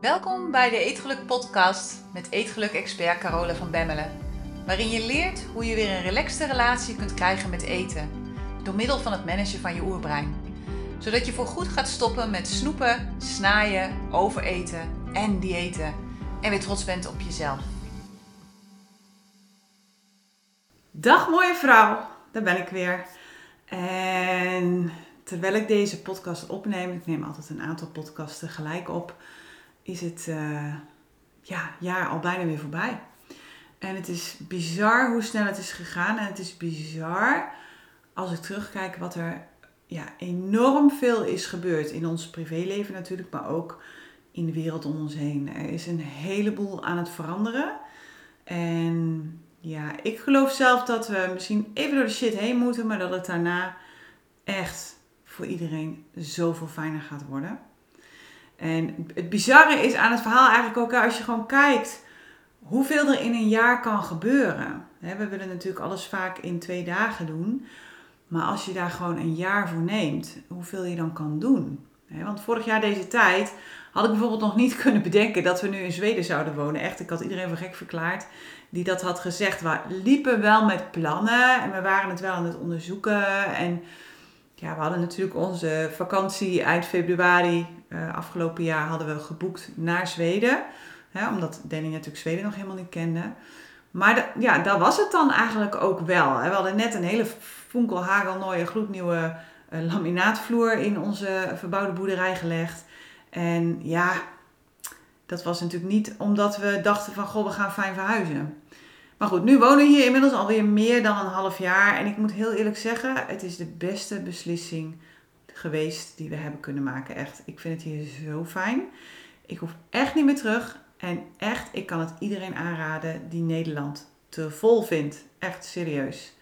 Welkom bij de Eetgeluk podcast met Eetgeluk-expert Carole van Bemmelen. Waarin je leert hoe je weer een relaxte relatie kunt krijgen met eten. Door middel van het managen van je oerbrein. Zodat je voorgoed gaat stoppen met snoepen, snaaien, overeten en diëten. En weer trots bent op jezelf. Dag mooie vrouw, daar ben ik weer. En terwijl ik deze podcast opneem, ik neem altijd een aantal podcasts tegelijk op, is het uh, ja, jaar al bijna weer voorbij. En het is bizar hoe snel het is gegaan. En het is bizar als ik terugkijk wat er ja, enorm veel is gebeurd. In ons privéleven natuurlijk, maar ook in de wereld om ons heen. Er is een heleboel aan het veranderen. En ja, ik geloof zelf dat we misschien even door de shit heen moeten, maar dat het daarna echt voor iedereen zoveel fijner gaat worden. En het bizarre is aan het verhaal eigenlijk ook als je gewoon kijkt hoeveel er in een jaar kan gebeuren. We willen natuurlijk alles vaak in twee dagen doen. Maar als je daar gewoon een jaar voor neemt, hoeveel je dan kan doen. Want vorig jaar deze tijd had ik bijvoorbeeld nog niet kunnen bedenken dat we nu in Zweden zouden wonen. Echt, ik had iedereen voor gek verklaard die dat had gezegd. We liepen wel met plannen en we waren het wel aan het onderzoeken. En ja, we hadden natuurlijk onze vakantie eind februari uh, afgelopen jaar hadden we geboekt naar Zweden. Hè, omdat Danny natuurlijk Zweden nog helemaal niet kende. Maar ja, dat was het dan eigenlijk ook wel. We hadden net een hele fonkelhagelnooie gloednieuwe uh, laminaatvloer in onze verbouwde boerderij gelegd. En ja, dat was natuurlijk niet omdat we dachten van, goh, we gaan fijn verhuizen. Maar goed, nu wonen we hier inmiddels alweer meer dan een half jaar. En ik moet heel eerlijk zeggen, het is de beste beslissing geweest die we hebben kunnen maken. Echt, ik vind het hier zo fijn. Ik hoef echt niet meer terug. En echt, ik kan het iedereen aanraden die Nederland te vol vindt. Echt serieus.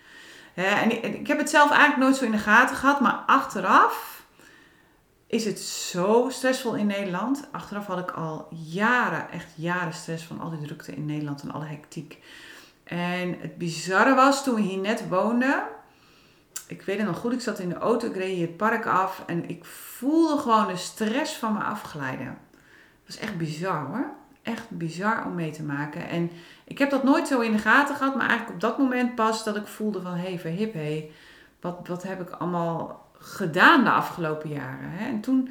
en ik, heb het zelf eigenlijk nooit zo in de gaten gehad. Maar achteraf is het zo stressvol in Nederland. Achteraf had ik al jaren, echt jaren stress van al die drukte in Nederland en alle hectiek. En het bizarre was, toen we hier net woonden, ik weet het nog goed, ik zat in de auto, ik reed hier het park af en ik voelde gewoon de stress van me afglijden. Dat was echt bizar hoor. Echt bizar om mee te maken. En ik heb dat nooit zo in de gaten gehad, maar eigenlijk op dat moment pas dat ik voelde van, hé, hey, verhip, hé, hey, wat, wat heb ik allemaal gedaan de afgelopen jaren. Hè? En toen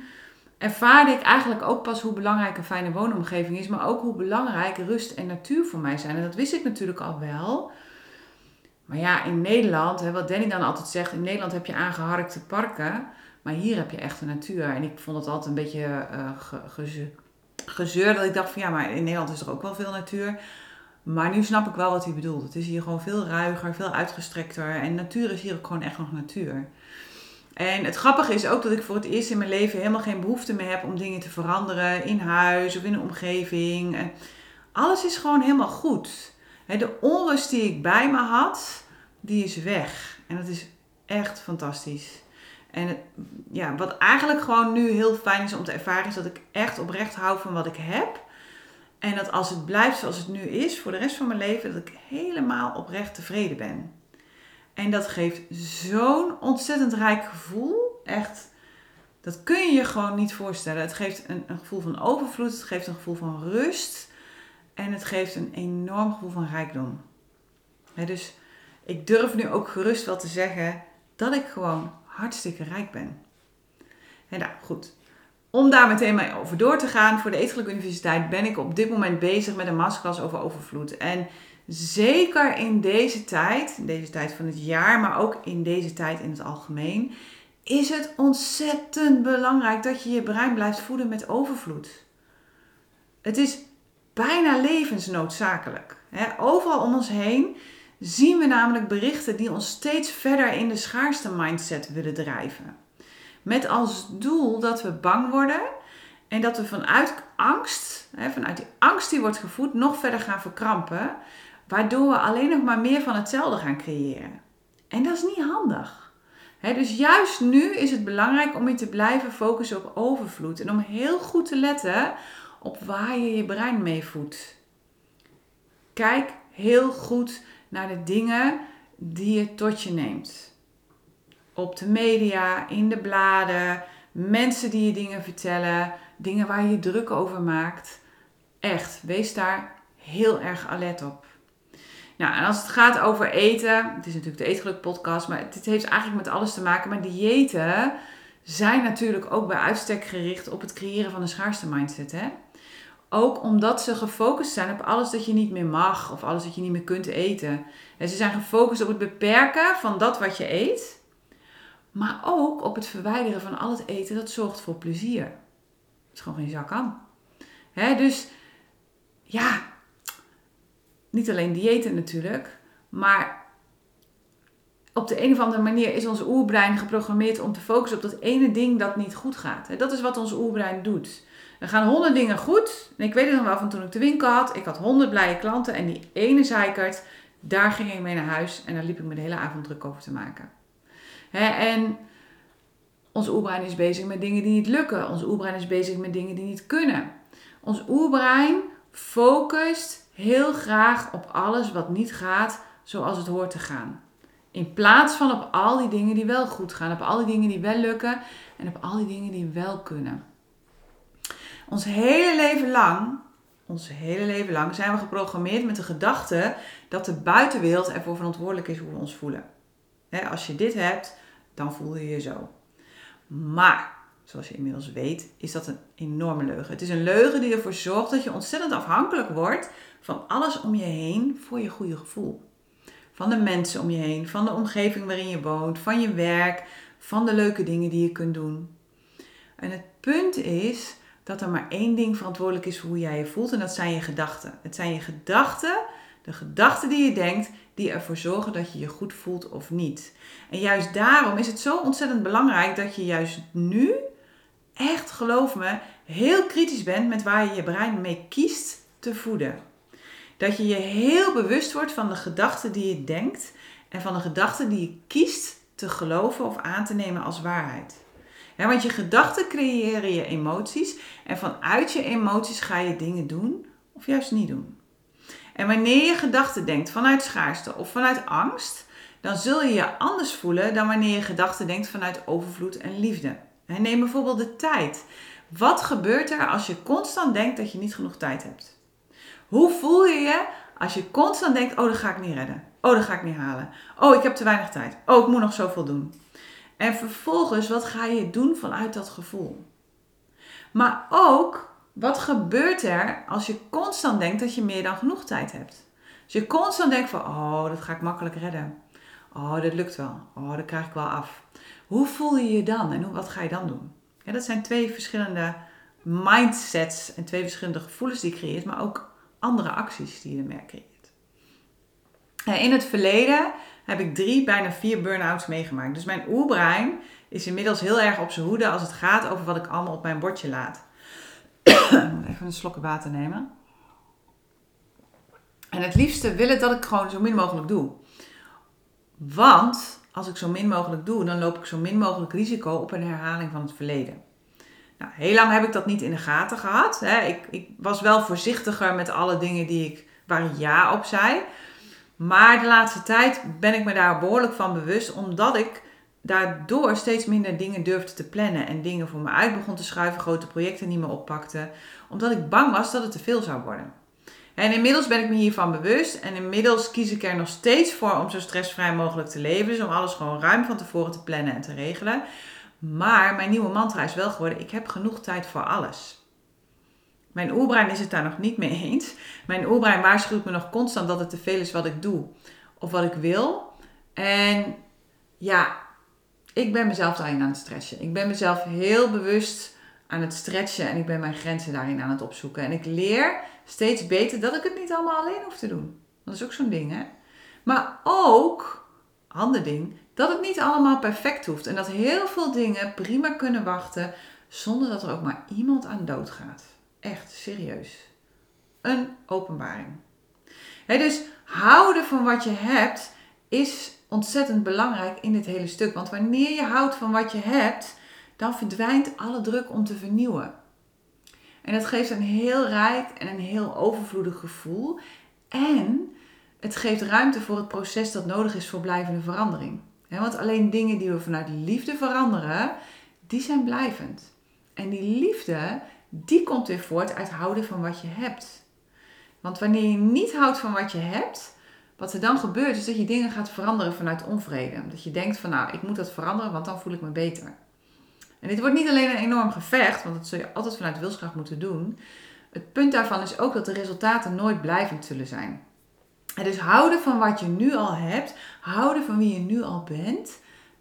ervaarde ik eigenlijk ook pas hoe belangrijk een fijne woonomgeving is, maar ook hoe belangrijk rust en natuur voor mij zijn. En dat wist ik natuurlijk al wel. Maar ja, in Nederland, hè, wat Danny dan altijd zegt, in Nederland heb je aangeharkte parken, maar hier heb je echte natuur. En ik vond het altijd een beetje ge, gezeur, dat ik dacht van ja, maar in Nederland is er ook wel veel natuur. Maar nu snap ik wel wat hij bedoelt. Het is hier gewoon veel ruiger, veel uitgestrekter. En natuur is hier ook gewoon echt nog natuur. En het grappige is ook dat ik voor het eerst in mijn leven helemaal geen behoefte meer heb om dingen te veranderen in huis of in de omgeving. Alles is gewoon helemaal goed. De onrust die ik bij me had, die is weg. En dat is echt fantastisch. En ja, wat eigenlijk gewoon nu heel fijn is om te ervaren, is dat ik echt oprecht hou van wat ik heb. En dat als het blijft zoals het nu is, voor de rest van mijn leven, dat ik helemaal oprecht tevreden ben. En dat geeft zo'n ontzettend rijk gevoel. Echt, dat kun je je gewoon niet voorstellen. Het geeft een gevoel van overvloed, het geeft een gevoel van rust. En het geeft een enorm gevoel van rijkdom. dus ik durf nu ook gerust wel te zeggen dat ik gewoon hartstikke rijk ben. En nou goed, om daar meteen mee over door te gaan, voor de Eetgelijke Universiteit ben ik op dit moment bezig met een masterclass over overvloed. En zeker in deze tijd, in deze tijd van het jaar, maar ook in deze tijd in het algemeen, is het ontzettend belangrijk dat je je brein blijft voeden met overvloed. Het is bijna levensnoodzakelijk. Overal om ons heen zien we namelijk berichten die ons steeds verder in de schaarste mindset willen drijven. Met als doel dat we bang worden en dat we vanuit angst, vanuit die angst die wordt gevoed, nog verder gaan verkrampen, waardoor we alleen nog maar meer van hetzelfde gaan creëren. En dat is niet handig. dus juist nu is het belangrijk om je te blijven focussen op overvloed en om heel goed te letten op waar je je brein mee voedt. Kijk heel goed naar de dingen die je tot je neemt. Op de media, in de bladen, mensen die je dingen vertellen, dingen waar je druk over maakt. Echt, wees daar heel erg alert op. Nou, en als het gaat over eten, het is natuurlijk de Eetgeluk podcast, maar dit heeft eigenlijk met alles te maken. Maar diëten zijn natuurlijk ook bij uitstek gericht op het creëren van een schaarste mindset. Hè? Ook omdat ze gefocust zijn op alles dat je niet meer mag of alles dat je niet meer kunt eten. En ze zijn gefocust op het beperken van dat wat je eet, maar ook op het verwijderen van al het eten dat zorgt voor plezier. Dat is gewoon geen zak aan. Dus ja, niet alleen diëten natuurlijk, maar op de een of andere manier is ons oerbrein geprogrammeerd om te focussen op dat ene ding dat niet goed gaat. Dat is wat ons oerbrein doet. Er gaan honderd dingen goed. En ik weet het nog wel van toen ik de winkel had. Ik had honderd blije klanten en die ene zeikert, daar ging ik mee naar huis en daar liep ik me de hele avond druk over te maken. en ons oerbrein is bezig met dingen die niet lukken. Ons oerbrein is bezig met dingen die niet kunnen. Ons oerbrein focust heel graag op alles wat niet gaat zoals het hoort te gaan. In plaats van op al die dingen die wel goed gaan, op al die dingen die wel lukken en op al die dingen die wel kunnen. Ons hele leven lang, ons hele leven lang zijn we geprogrammeerd met de gedachte dat de buitenwereld ervoor verantwoordelijk is hoe we ons voelen. als je dit hebt, dan voel je je zo. Maar, zoals je inmiddels weet, is dat een enorme leugen. Het is een leugen die ervoor zorgt dat je ontzettend afhankelijk wordt van alles om je heen voor je goede gevoel. Van de mensen om je heen, van de omgeving waarin je woont, van je werk, van de leuke dingen die je kunt doen. En het punt is dat er maar één ding verantwoordelijk is voor hoe jij je voelt en dat zijn je gedachten. Het zijn je gedachten, de gedachten die je denkt, die ervoor zorgen dat je je goed voelt of niet. En juist daarom is het zo ontzettend belangrijk dat je juist nu, echt geloof me, heel kritisch bent met waar je je brein mee kiest te voeden. Dat je je heel bewust wordt van de gedachten die je denkt en van de gedachten die je kiest te geloven of aan te nemen als waarheid. Want je gedachten creëren je emoties en vanuit je emoties ga je dingen doen of juist niet doen. En wanneer je gedachten denkt vanuit schaarste of vanuit angst, dan zul je je anders voelen dan wanneer je gedachten denkt vanuit overvloed en liefde. neem bijvoorbeeld de tijd. Wat gebeurt er als je constant denkt dat je niet genoeg tijd hebt? Hoe voel je je als je constant denkt: oh, dat ga ik niet redden. Oh, dat ga ik niet halen. Oh, ik heb te weinig tijd. Oh, ik moet nog zoveel doen. En vervolgens, wat ga je doen vanuit dat gevoel? Maar ook, wat gebeurt er als je constant denkt dat je meer dan genoeg tijd hebt? Als je constant denkt van, oh, dat ga ik makkelijk redden. Oh, dat lukt wel. Oh, dat krijg ik wel af. Hoe voel je je dan en wat ga je dan doen? Dat zijn twee verschillende mindsets en twee verschillende gevoelens die je creëert, maar ook andere acties die je ermee creëert. In het verleden heb ik drie, bijna vier burn-outs meegemaakt. Dus mijn oerbrein is inmiddels heel erg op zijn hoede als het gaat over wat ik allemaal op mijn bordje laat. Even een slokje water nemen. En het liefste wil het dat ik gewoon zo min mogelijk doe. Want als ik zo min mogelijk doe, dan loop ik zo min mogelijk risico op een herhaling van het verleden. Nou, heel lang heb ik dat niet in de gaten gehad. Ik, was wel voorzichtiger met alle dingen die ik, waar ik ja op zei. Maar de laatste tijd ben ik me daar behoorlijk van bewust, omdat ik daardoor steeds minder dingen durfde te plannen en dingen voor me uit begon te schuiven, grote projecten niet meer oppakte, omdat ik bang was dat het te veel zou worden. En inmiddels ben ik me hiervan bewust en inmiddels kies ik er nog steeds voor om zo stressvrij mogelijk te leven, dus om alles gewoon ruim van tevoren te plannen en te regelen. Maar mijn nieuwe mantra is wel geworden: ik heb genoeg tijd voor alles. Mijn oerbrein is het daar nog niet mee eens. Mijn oerbrein waarschuwt me nog constant dat het te veel is wat ik doe of wat ik wil. En ja, ik ben mezelf daarin aan het stretchen. Ik ben mezelf heel bewust aan het stretchen en ik ben mijn grenzen daarin aan het opzoeken. En ik leer steeds beter dat ik het niet allemaal alleen hoef te doen. Dat is ook zo'n ding, hè? Maar ook, ander ding, dat het niet allemaal perfect hoeft. En dat heel veel dingen prima kunnen wachten zonder dat er ook maar iemand aan dood gaat. Echt, serieus. Een openbaring. dus houden van wat je hebt is ontzettend belangrijk in dit hele stuk. Want wanneer je houdt van wat je hebt, dan verdwijnt alle druk om te vernieuwen. En dat geeft een heel rijk en een heel overvloedig gevoel. En het geeft ruimte voor het proces dat nodig is voor blijvende verandering. want alleen dingen die we vanuit liefde veranderen, die zijn blijvend. En die liefde, die komt weer voort uit houden van wat je hebt. Want wanneer je niet houdt van wat je hebt, wat er dan gebeurt is dat je dingen gaat veranderen vanuit onvrede. Dat je denkt van nou, ik moet dat veranderen, want dan voel ik me beter. En dit wordt niet alleen een enorm gevecht, want dat zul je altijd vanuit wilskracht moeten doen. Het punt daarvan is ook dat de resultaten nooit blijvend zullen zijn. En dus houden van wat je nu al hebt, houden van wie je nu al bent,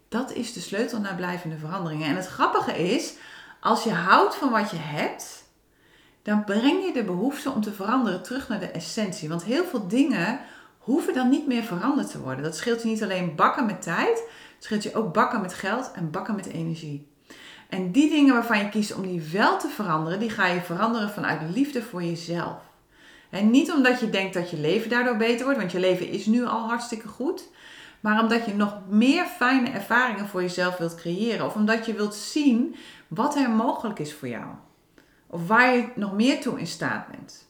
dat is de sleutel naar blijvende veranderingen. En het grappige is, als je houdt van wat je hebt, dan breng je de behoefte om te veranderen terug naar de essentie. Want heel veel dingen hoeven dan niet meer veranderd te worden. Dat scheelt je niet alleen bakken met tijd, het scheelt je ook bakken met geld en bakken met energie. En die dingen waarvan je kiest om die wel te veranderen, die ga je veranderen vanuit liefde voor jezelf. En niet omdat je denkt dat je leven daardoor beter wordt, want je leven is nu al hartstikke goed. Maar omdat je nog meer fijne ervaringen voor jezelf wilt creëren. Of omdat je wilt zien wat er mogelijk is voor jou. Of waar je nog meer toe in staat bent.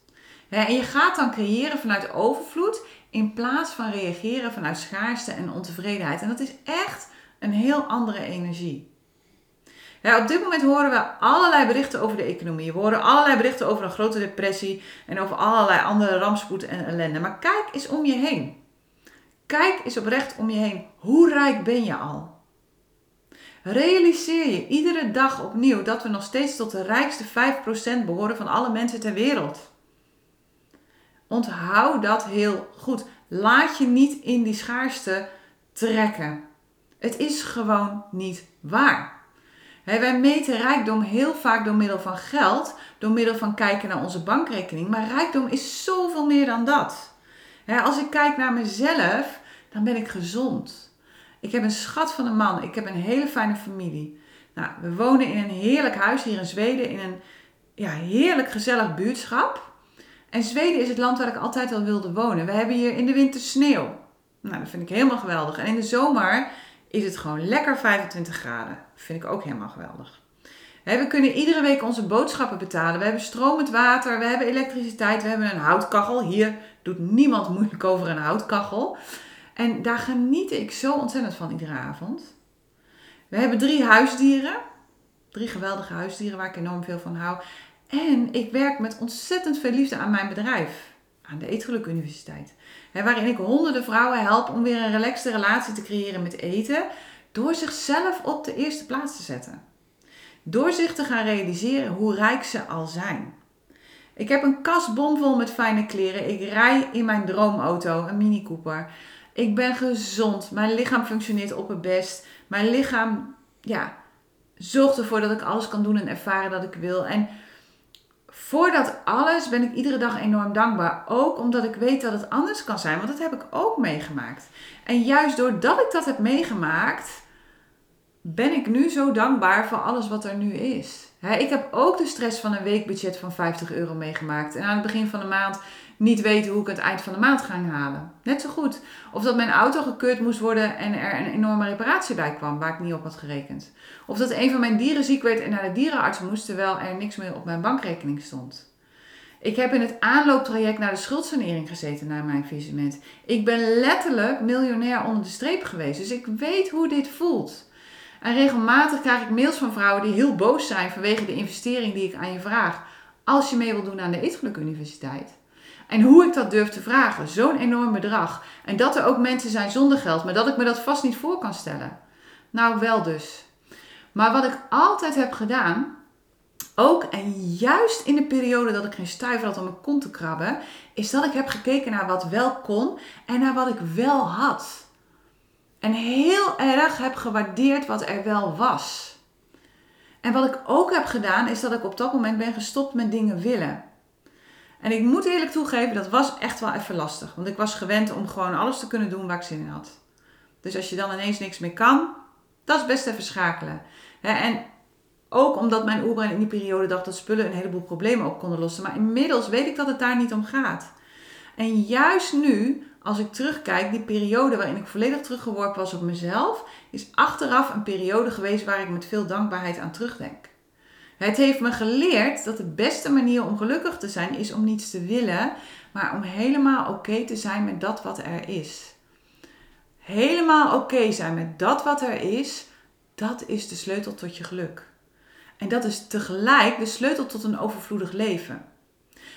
En je gaat dan creëren vanuit overvloed in plaats van reageren vanuit schaarste en ontevredenheid. En dat is echt een heel andere energie. Op dit moment horen we allerlei berichten over de economie. We horen allerlei berichten over een grote depressie en over allerlei andere rampspoed en ellende. Maar kijk eens om je heen. Kijk eens oprecht om je heen. Hoe rijk ben je al? Realiseer je iedere dag opnieuw dat we nog steeds tot de rijkste 5% behoren van alle mensen ter wereld. Onthoud dat heel goed. Laat je niet in die schaarste trekken. Het is gewoon niet waar. wij meten rijkdom heel vaak door middel van geld, door middel van kijken naar onze bankrekening. Maar rijkdom is zoveel meer dan dat. als ik kijk naar mezelf, dan ben ik gezond. Ik heb een schat van een man. Ik heb een hele fijne familie. Nou, we wonen in een heerlijk huis hier in Zweden, in een ja, heerlijk gezellig buurtschap. En Zweden is het land waar ik altijd al wilde wonen. We hebben hier in de winter sneeuw. Nou, dat vind ik helemaal geweldig. En in de zomer is het gewoon lekker 25 graden. Dat vind ik ook helemaal geweldig. We kunnen iedere week onze boodschappen betalen. We hebben stromend water, we hebben elektriciteit, we hebben een houtkachel. Hier doet niemand moeilijk over een houtkachel. En daar geniet ik zo ontzettend van iedere avond. We hebben drie huisdieren. Drie geweldige huisdieren waar ik enorm veel van hou. En ik werk met ontzettend veel liefde aan mijn bedrijf. Aan de Eetgeluk Universiteit. waarin ik honderden vrouwen help om weer een relaxte relatie te creëren met eten. Door zichzelf op de eerste plaats te zetten. Door zich te gaan realiseren hoe rijk ze al zijn. Ik heb een kast bomvol met fijne kleren. Ik rij in mijn droomauto, een Mini Cooper. Ik ben gezond. Mijn lichaam functioneert op het best. Mijn lichaam ja, zorgt ervoor dat ik alles kan doen en ervaren dat ik wil. En voor dat alles ben ik iedere dag enorm dankbaar. Ook omdat ik weet dat het anders kan zijn. Want dat heb ik ook meegemaakt. En juist doordat ik dat heb meegemaakt, ben ik nu zo dankbaar voor alles wat er nu is. ik heb ook de stress van een weekbudget van 50 euro meegemaakt. En aan het begin van de maand niet weten hoe ik het eind van de maand ga halen. Net zo goed. Of dat mijn auto gekeurd moest worden en er een enorme reparatie bij kwam waar ik niet op had gerekend. Of dat een van mijn dieren ziek werd en naar de dierenarts moest terwijl er niks meer op mijn bankrekening stond. Ik heb in het aanlooptraject naar de schuldsanering gezeten na mijn visement. Ik ben letterlijk miljonair onder de streep geweest. Dus ik weet hoe dit voelt. En regelmatig krijg ik mails van vrouwen die heel boos zijn vanwege de investering die ik aan je vraag. Als je mee wilt doen aan de Eetgeluk Universiteit. En hoe ik dat durf te vragen, zo'n enorm bedrag. En dat er ook mensen zijn zonder geld, maar dat ik me dat vast niet voor kan stellen. Nou, wel dus. Maar wat ik altijd heb gedaan, ook en juist in de periode dat ik geen stuiver had om mijn kont te krabben, is dat ik heb gekeken naar wat wel kon en naar wat ik wel had. En heel erg heb gewaardeerd wat er wel was. En wat ik ook heb gedaan, is dat ik op dat moment ben gestopt met dingen willen. En ik moet eerlijk toegeven, dat was echt wel even lastig. Want ik was gewend om gewoon alles te kunnen doen waar ik zin in had. Dus als je dan ineens niks meer kan, dat is best even schakelen. En ook omdat mijn oerbrein in die periode dacht dat spullen een heleboel problemen op konden lossen. Maar inmiddels weet ik dat het daar niet om gaat. En juist nu, als ik terugkijk, die periode waarin ik volledig teruggeworpen was op mezelf, is achteraf een periode geweest waar ik met veel dankbaarheid aan terugdenk. Het heeft me geleerd dat de beste manier om gelukkig te zijn is om niets te willen, maar om helemaal oké te zijn met dat wat er is. Helemaal oké zijn met dat wat er is, dat is de sleutel tot je geluk. En dat is tegelijk de sleutel tot een overvloedig leven.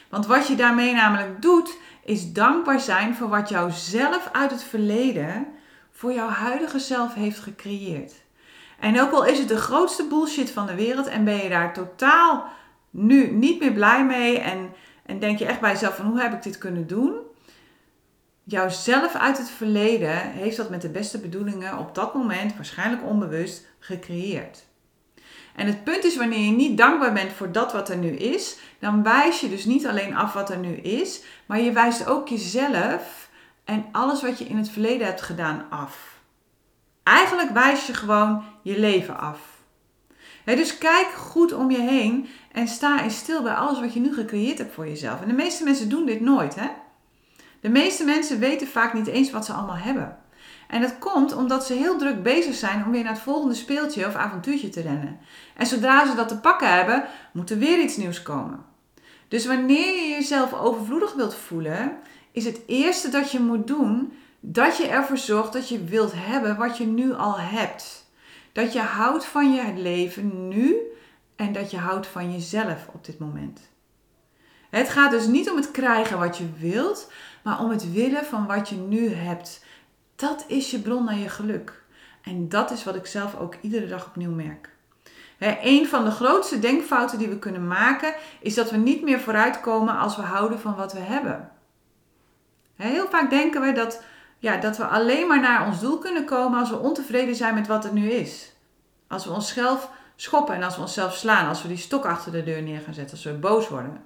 Want wat je daarmee namelijk doet, is dankbaar zijn voor wat jou zelf uit het verleden voor jouw huidige zelf heeft gecreëerd. En ook al is het de grootste bullshit van de wereld en ben je daar totaal nu niet meer blij mee en, en denk je echt bij jezelf van hoe heb ik dit kunnen doen? Jouzelf uit het verleden heeft dat met de beste bedoelingen op dat moment, waarschijnlijk onbewust, gecreëerd. En het punt is, wanneer je niet dankbaar bent voor dat wat er nu is, dan wijs je dus niet alleen af wat er nu is, maar je wijst ook jezelf en alles wat je in het verleden hebt gedaan af. Eigenlijk wijs je gewoon je leven af. dus kijk goed om je heen en sta eens stil bij alles wat je nu gecreëerd hebt voor jezelf. En de meeste mensen doen dit nooit. Hè? De meeste mensen weten vaak niet eens wat ze allemaal hebben. En dat komt omdat ze heel druk bezig zijn om weer naar het volgende speeltje of avontuurtje te rennen. En zodra ze dat te pakken hebben, moet er weer iets nieuws komen. Dus wanneer je jezelf overvloedig wilt voelen, is het eerste dat je moet doen dat je ervoor zorgt dat je wilt hebben wat je nu al hebt. Dat je houdt van je leven nu en dat je houdt van jezelf op dit moment. Het gaat dus niet om het krijgen wat je wilt, maar om het willen van wat je nu hebt. Dat is je bron naar je geluk. En dat is wat ik zelf ook iedere dag opnieuw merk. een van de grootste denkfouten die we kunnen maken is dat we niet meer vooruitkomen als we houden van wat we hebben. heel vaak denken we dat, ja, dat we alleen maar naar ons doel kunnen komen als we ontevreden zijn met wat er nu is. Als we onszelf schoppen en als we onszelf slaan, als we die stok achter de deur neer gaan zetten, als we boos worden.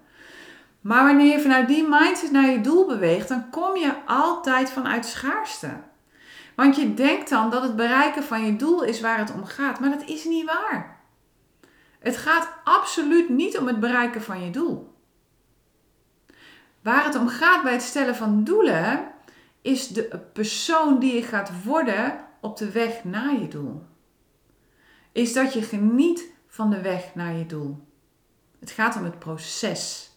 Maar wanneer je vanuit die mindset naar je doel beweegt, dan kom je altijd vanuit schaarste. Want je denkt dan dat het bereiken van je doel is waar het om gaat, maar dat is niet waar. Het gaat absoluut niet om het bereiken van je doel. Waar het om gaat bij het stellen van doelen, is de persoon die je gaat worden op de weg naar je doel. Is dat je geniet van de weg naar je doel. Het gaat om het proces.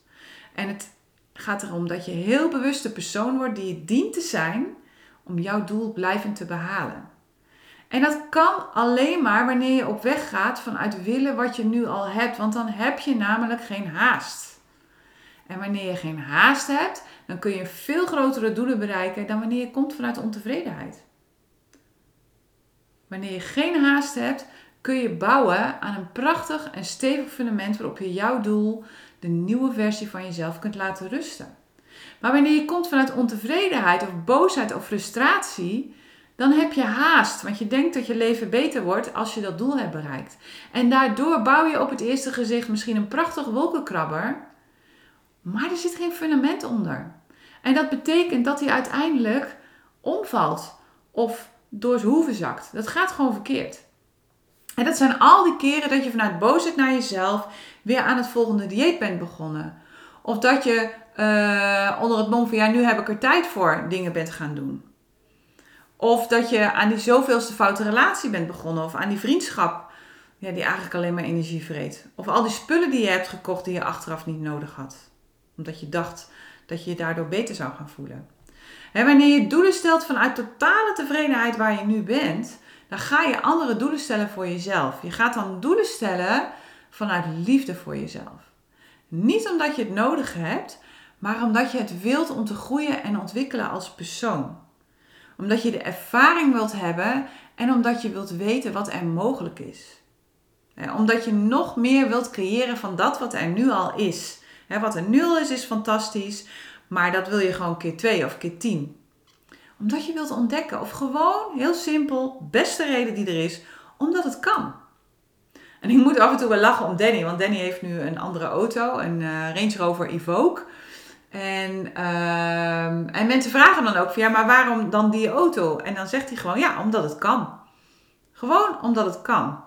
En het gaat erom dat je heel bewust de persoon wordt die je dient te zijn om jouw doel blijvend te behalen. En dat kan alleen maar wanneer je op weg gaat vanuit willen wat je nu al hebt, want dan heb je namelijk geen haast. En wanneer je geen haast hebt, dan kun je veel grotere doelen bereiken dan wanneer je komt vanuit ontevredenheid. Wanneer je geen haast hebt, kun je bouwen aan een prachtig en stevig fundament waarop je jouw doel, de nieuwe versie van jezelf, kunt laten rusten. Maar wanneer je komt vanuit ontevredenheid of boosheid of frustratie, dan heb je haast, want je denkt dat je leven beter wordt als je dat doel hebt bereikt. En daardoor bouw je op het eerste gezicht misschien een prachtig wolkenkrabber, maar er zit geen fundament onder. En dat betekent dat hij uiteindelijk omvalt of door zijn hoeven zakt. Dat gaat gewoon verkeerd. En dat zijn al die keren dat je vanuit boosheid naar jezelf weer aan het volgende dieet bent begonnen. Of dat je uh, onder het mom van ja, nu heb ik er tijd voor dingen bent gaan doen. Of dat je aan die zoveelste foute relatie bent begonnen. Of aan die vriendschap ja, die eigenlijk alleen maar energie vreet. Of al die spullen die je hebt gekocht die je achteraf niet nodig had. Omdat je dacht dat je je daardoor beter zou gaan voelen. wanneer je doelen stelt vanuit totale tevredenheid waar je nu bent, dan ga je andere doelen stellen voor jezelf. Je gaat dan doelen stellen vanuit liefde voor jezelf. Niet omdat je het nodig hebt, maar omdat je het wilt om te groeien en ontwikkelen als persoon. Omdat je de ervaring wilt hebben en omdat je wilt weten wat er mogelijk is. Omdat je nog meer wilt creëren van dat wat er nu al is. Wat er nu al is, is fantastisch, maar dat wil je gewoon keer twee of keer tien. Omdat je wilt ontdekken, of gewoon heel simpel, beste reden die er is, omdat het kan. En ik moet af en toe wel lachen om Danny, want Danny heeft nu een andere auto, een uh, Range Rover Evoque. En, uh, en mensen vragen dan ook van ja, maar waarom dan die auto? En dan zegt hij gewoon ja, omdat het kan. Gewoon omdat het kan.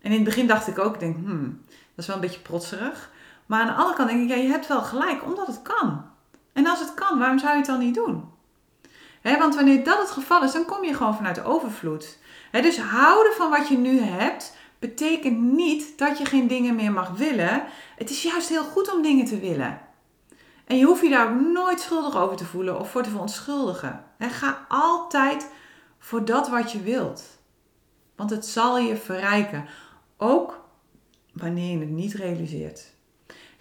En in het begin dacht ik ook, denk, hmm, dat is wel een beetje protserig. Maar aan de andere kant denk ik, ja, je hebt wel gelijk, omdat het kan. En als het kan, waarom zou je het dan niet doen? want wanneer dat het geval is, dan kom je gewoon vanuit de overvloed. dus houden van wat je nu hebt, betekent niet dat je geen dingen meer mag willen. Het is juist heel goed om dingen te willen. En je hoeft je daar ook nooit schuldig over te voelen of voor te verontschuldigen. ga altijd voor dat wat je wilt. Want het zal je verrijken. Ook wanneer je het niet realiseert.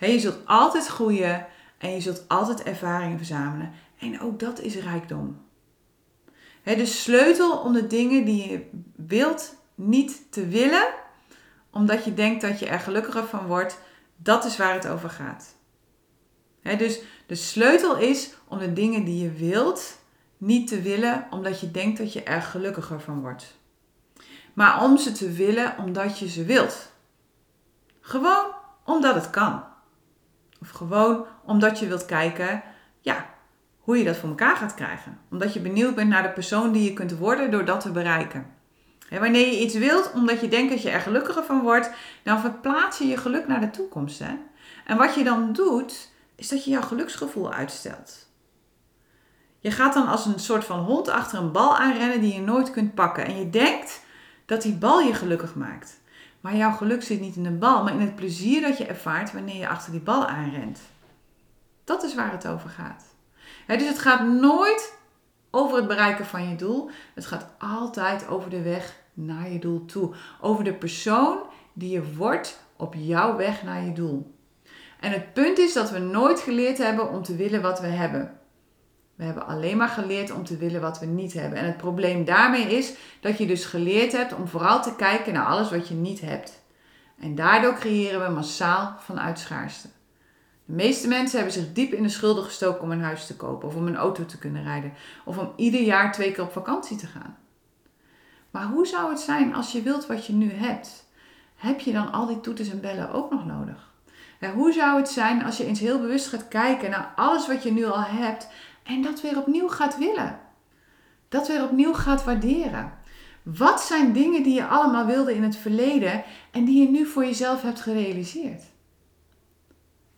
Je zult altijd groeien en je zult altijd ervaringen verzamelen. En ook dat is rijkdom. de sleutel om de dingen die je wilt niet te willen, omdat je denkt dat je er gelukkiger van wordt, dat is waar het over gaat. dus de sleutel is om de dingen die je wilt niet te willen, omdat je denkt dat je er gelukkiger van wordt. Maar om ze te willen omdat je ze wilt. Gewoon omdat het kan. Of gewoon omdat je wilt kijken, ja, hoe je dat voor elkaar gaat krijgen. Omdat je benieuwd bent naar de persoon die je kunt worden door dat te bereiken. wanneer je iets wilt omdat je denkt dat je er gelukkiger van wordt, dan verplaats je je geluk naar de toekomst. Hè? En wat je dan doet, is dat je jouw geluksgevoel uitstelt. Je gaat dan als een soort van hond achter een bal aanrennen die je nooit kunt pakken. En je denkt dat die bal je gelukkig maakt. Maar jouw geluk zit niet in de bal, maar in het plezier dat je ervaart wanneer je achter die bal aanrent. Dat is waar het over gaat. dus het gaat nooit over het bereiken van je doel. Het gaat altijd over de weg naar je doel toe. Over de persoon die je wordt op jouw weg naar je doel. En het punt is dat we nooit geleerd hebben om te willen wat we hebben. We hebben alleen maar geleerd om te willen wat we niet hebben. En het probleem daarmee is dat je dus geleerd hebt om vooral te kijken naar alles wat je niet hebt. En daardoor creëren we massaal vanuit schaarste. De meeste mensen hebben zich diep in de schulden gestoken om een huis te kopen, of om een auto te kunnen rijden, of om ieder jaar twee keer op vakantie te gaan. Maar hoe zou het zijn als je wilt wat je nu hebt? Heb je dan al die toeters en bellen ook nog nodig? hoe zou het zijn als je eens heel bewust gaat kijken naar alles wat je nu al hebt en dat weer opnieuw gaat willen? Dat weer opnieuw gaat waarderen. Wat zijn dingen die je allemaal wilde in het verleden en die je nu voor jezelf hebt gerealiseerd?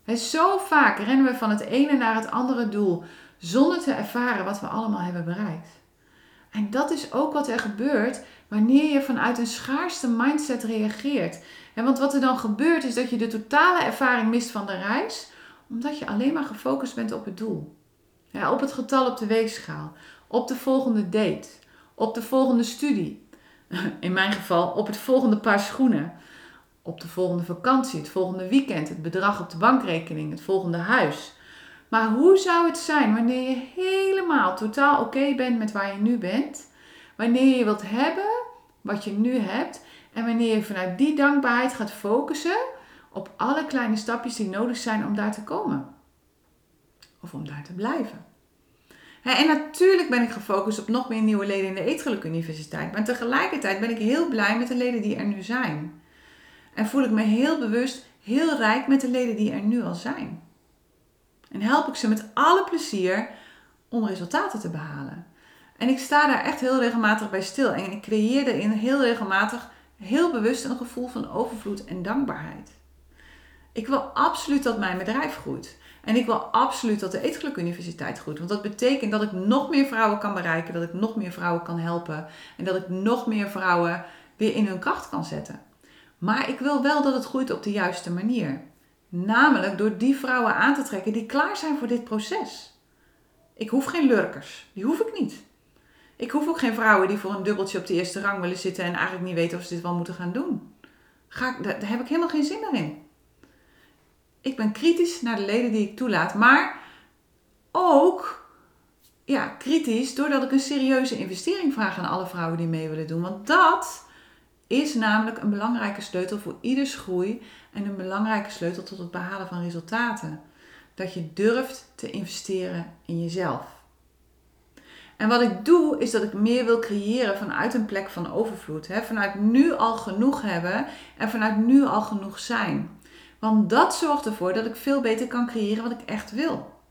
En zo vaak rennen we van het ene naar het andere doel zonder te ervaren wat we allemaal hebben bereikt. En dat is ook wat er gebeurt wanneer je vanuit een schaarste mindset reageert. En want wat er dan gebeurt is dat je de totale ervaring mist van de reis, omdat je alleen maar gefocust bent op het doel. Ja, op het getal op de weegschaal, op de volgende date, op de volgende studie. In mijn geval op het volgende paar schoenen, op de volgende vakantie, het volgende weekend, het bedrag op de bankrekening, het volgende huis. Maar hoe zou het zijn wanneer je helemaal totaal oké bent met waar je nu bent? Wanneer je wilt hebben wat je nu hebt en wanneer je vanuit die dankbaarheid gaat focussen op alle kleine stapjes die nodig zijn om daar te komen. Of om daar te blijven. En natuurlijk ben ik gefocust op nog meer nieuwe leden in de Eetgeluk Universiteit. Maar tegelijkertijd ben ik heel blij met de leden die er nu zijn. En voel ik me heel bewust heel rijk met de leden die er nu al zijn. En help ik ze met alle plezier om resultaten te behalen. En ik sta daar echt heel regelmatig bij stil. En ik creëer erin heel regelmatig, heel bewust een gevoel van overvloed en dankbaarheid. Ik wil absoluut dat mijn bedrijf groeit. En ik wil absoluut dat de Eetgeluk Universiteit groeit. Want dat betekent dat ik nog meer vrouwen kan bereiken. Dat ik nog meer vrouwen kan helpen. En dat ik nog meer vrouwen weer in hun kracht kan zetten. Maar ik wil wel dat het groeit op de juiste manier. Namelijk door die vrouwen aan te trekken die klaar zijn voor dit proces. Ik hoef geen lurkers. Die hoef ik niet. Ik hoef ook geen vrouwen die voor een dubbeltje op de eerste rang willen zitten en eigenlijk niet weten of ze dit wel moeten gaan doen. Ga ik, daar heb ik helemaal geen zin meer in. Ik ben kritisch naar de leden die ik toelaat, maar ook ja, kritisch doordat ik een serieuze investering vraag aan alle vrouwen die mee willen doen. Want dat is namelijk een belangrijke sleutel voor ieders groei en een belangrijke sleutel tot het behalen van resultaten. Dat je durft te investeren in jezelf. En wat ik doe, is dat ik meer wil creëren vanuit een plek van overvloed. Hè? Vanuit nu al genoeg hebben en vanuit nu al genoeg zijn. Want dat zorgt ervoor dat ik veel beter kan creëren wat ik echt wil.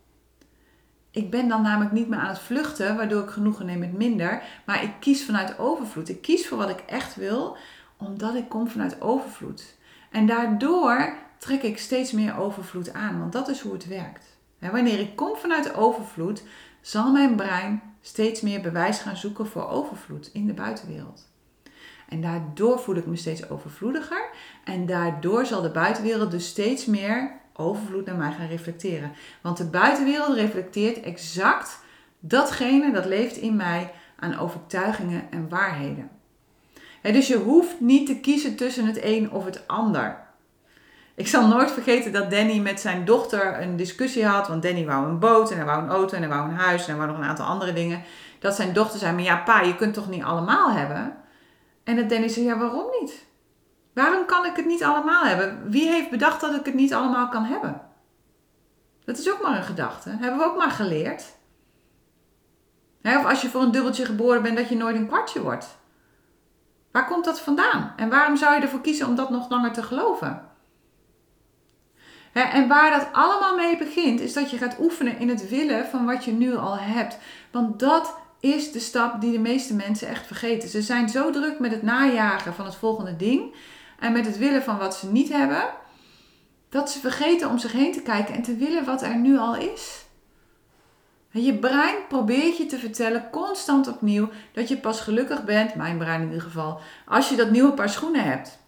Ik ben dan namelijk niet meer aan het vluchten, waardoor ik genoegen neem met minder. Maar ik kies vanuit overvloed. Ik kies voor wat ik echt wil, omdat ik kom vanuit overvloed. En daardoor trek ik steeds meer overvloed aan, want dat is hoe het werkt. wanneer ik kom vanuit overvloed, zal mijn brein steeds meer bewijs gaan zoeken voor overvloed in de buitenwereld. En daardoor voel ik me steeds overvloediger. En daardoor zal de buitenwereld dus steeds meer overvloed naar mij gaan reflecteren. Want de buitenwereld reflecteert exact datgene dat leeft in mij aan overtuigingen en waarheden. dus je hoeft niet te kiezen tussen het een of het ander. Ik zal nooit vergeten dat Danny met zijn dochter een discussie had. Want Danny wou een boot en hij wou een auto en hij wou een huis en hij wou nog een aantal andere dingen. Dat zijn dochter zei, maar ja pa, je kunt toch niet allemaal hebben? En dat Danny zei, ja waarom niet? Waarom kan ik het niet allemaal hebben? Wie heeft bedacht dat ik het niet allemaal kan hebben? Dat is ook maar een gedachte. Hebben we ook maar geleerd. of als je voor een dubbeltje geboren bent, dat je nooit een kwartje wordt. Waar komt dat vandaan? En waarom zou je ervoor kiezen om dat nog langer te geloven? en waar dat allemaal mee begint, is dat je gaat oefenen in het willen van wat je nu al hebt. Want dat is de stap die de meeste mensen echt vergeten. Ze zijn zo druk met het najagen van het volgende ding en met het willen van wat ze niet hebben, dat ze vergeten om zich heen te kijken en te willen wat er nu al is. Je brein probeert je te vertellen constant opnieuw dat je pas gelukkig bent, mijn brein in ieder geval, als je dat nieuwe paar schoenen hebt.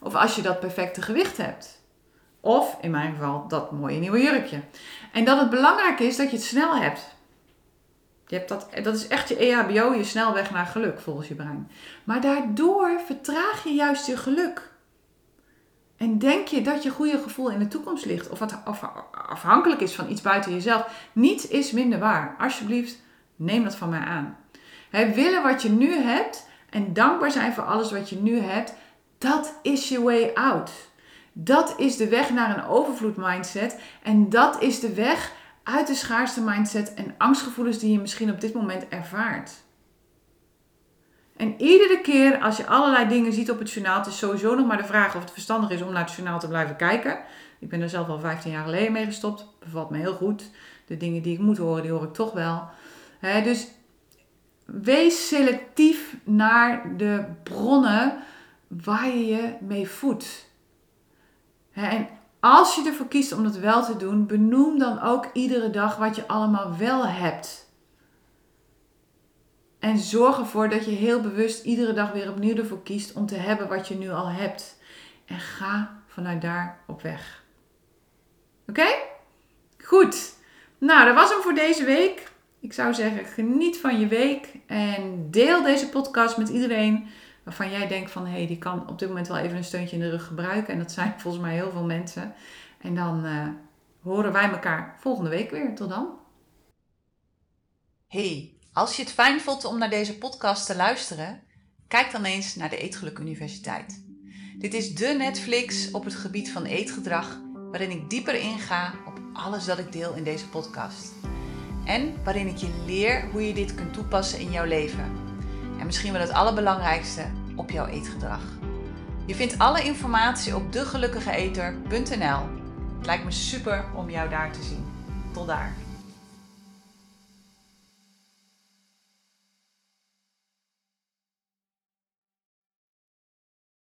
Of als je dat perfecte gewicht hebt. Of in mijn geval dat mooie nieuwe jurkje. En dat het belangrijk is dat je het snel hebt. Je hebt dat, dat is echt je EHBO, je snelweg naar geluk volgens je brein. Maar daardoor vertraag je juist je geluk. En denk je dat je goede gevoel in de toekomst ligt of wat afhankelijk is van iets buiten jezelf? Niets is minder waar. Alsjeblieft, neem dat van mij aan. Willen wat je nu hebt en dankbaar zijn voor alles wat je nu hebt, dat is je way out. Dat is de weg naar een overvloed mindset en dat is de weg uit de schaarste mindset en angstgevoelens die je misschien op dit moment ervaart. En iedere keer als je allerlei dingen ziet op het journaal, het is sowieso nog maar de vraag of het verstandig is om naar het journaal te blijven kijken. Ik ben er zelf al 15 jaar geleden mee gestopt. Bevalt me heel goed. De dingen die ik moet horen, die hoor ik toch wel. dus wees selectief naar de bronnen waar je je mee voedt. en als je ervoor kiest om dat wel te doen, benoem dan ook iedere dag wat je allemaal wel hebt. En zorg ervoor dat je heel bewust iedere dag weer opnieuw ervoor kiest om te hebben wat je nu al hebt. En ga vanuit daar op weg. Oké? Goed. Nou, dat was hem voor deze week. Ik zou zeggen, geniet van je week en deel deze podcast met iedereen waarvan jij denkt van hé, hey, die kan op dit moment wel even een steuntje in de rug gebruiken. En dat zijn volgens mij heel veel mensen. En dan uh, horen wij elkaar volgende week weer. Tot dan. Hey. Als je het fijn vond om naar deze podcast te luisteren, kijk dan eens naar de Eetgeluk Universiteit. Dit is de Netflix op het gebied van eetgedrag, waarin ik dieper inga op alles dat ik deel in deze podcast. En waarin ik je leer hoe je dit kunt toepassen in jouw leven. En misschien wel het allerbelangrijkste, op jouw eetgedrag. Je vindt alle informatie op degelukkigeeter.nl. Het lijkt me super om jou daar te zien. Tot daar.